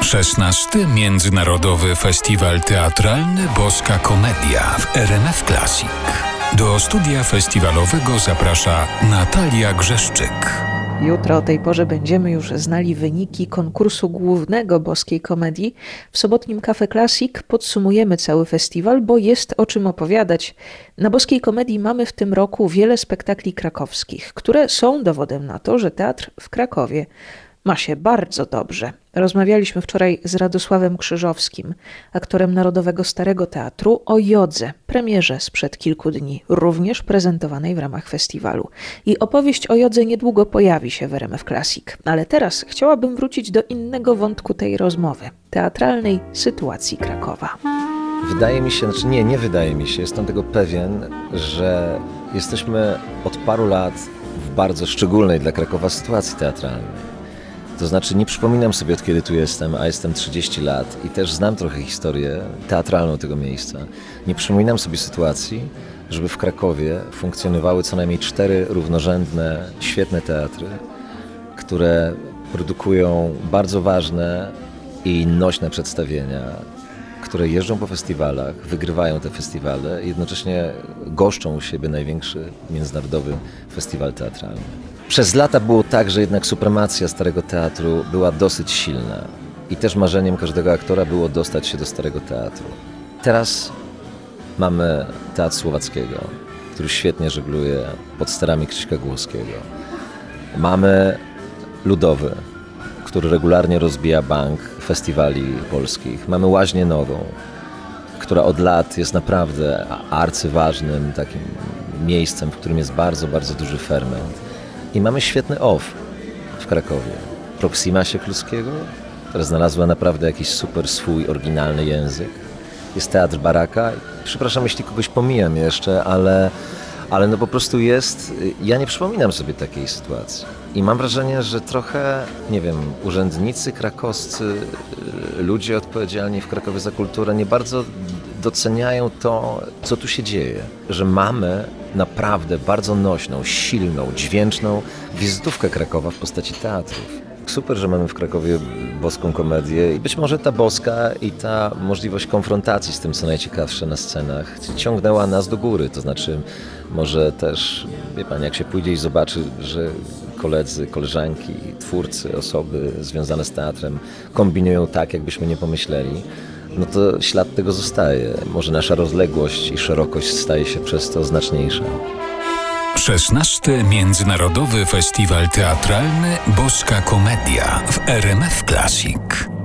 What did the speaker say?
16. Międzynarodowy Festiwal Teatralny Boska Komedia w RMF Classic. Do studia festiwalowego zaprasza Natalia Grzeszczyk. Jutro o tej porze będziemy już znali wyniki konkursu głównego boskiej komedii. W sobotnim Cafe Classic podsumujemy cały festiwal, bo jest o czym opowiadać. Na boskiej komedii mamy w tym roku wiele spektakli krakowskich, które są dowodem na to, że teatr w Krakowie ma się bardzo dobrze. Rozmawialiśmy wczoraj z Radosławem Krzyżowskim, aktorem Narodowego Starego Teatru, o Jodze, premierze sprzed kilku dni, również prezentowanej w ramach festiwalu. I opowieść o Jodze niedługo pojawi się w RMF Classic. Ale teraz chciałabym wrócić do innego wątku tej rozmowy teatralnej sytuacji Krakowa. Wydaje mi się, znaczy nie, nie wydaje mi się, jestem tego pewien, że jesteśmy od paru lat w bardzo szczególnej dla Krakowa sytuacji teatralnej. To znaczy nie przypominam sobie od kiedy tu jestem, a jestem 30 lat i też znam trochę historię teatralną tego miejsca. Nie przypominam sobie sytuacji, żeby w Krakowie funkcjonowały co najmniej cztery równorzędne, świetne teatry, które produkują bardzo ważne i nośne przedstawienia, które jeżdżą po festiwalach, wygrywają te festiwale i jednocześnie goszczą u siebie największy międzynarodowy festiwal teatralny. Przez lata było tak, że jednak supremacja Starego Teatru była dosyć silna i też marzeniem każdego aktora było dostać się do Starego Teatru. Teraz mamy Teatr Słowackiego, który świetnie żegluje pod sterami Krzyśka Głuskiego. Mamy Ludowy, który regularnie rozbija bank festiwali polskich. Mamy Łaźnię Nową, która od lat jest naprawdę arcyważnym takim miejscem, w którym jest bardzo, bardzo duży ferment. I mamy świetny OFF w Krakowie. Proxima Siekluskiego, która znalazła naprawdę jakiś super swój, oryginalny język. Jest Teatr Baraka. Przepraszam, jeśli kogoś pomijam jeszcze, ale, ale no po prostu jest... Ja nie przypominam sobie takiej sytuacji. I mam wrażenie, że trochę, nie wiem, urzędnicy krakowscy, ludzie odpowiedzialni w Krakowie za kulturę nie bardzo doceniają to, co tu się dzieje. Że mamy naprawdę bardzo nośną, silną, dźwięczną wizytówkę Krakowa w postaci teatrów. Super, że mamy w Krakowie boską komedię i być może ta boska i ta możliwość konfrontacji z tym, co najciekawsze na scenach, ciągnęła nas do góry. To znaczy, może też, wie Pan, jak się pójdzie i zobaczy, że koledzy, koleżanki, twórcy, osoby związane z teatrem kombinują tak, jakbyśmy nie pomyśleli, no to ślad tego zostaje. Może nasza rozległość i szerokość staje się przez to znaczniejsza. 16. Międzynarodowy Festiwal Teatralny Boska Komedia w RMF Classic.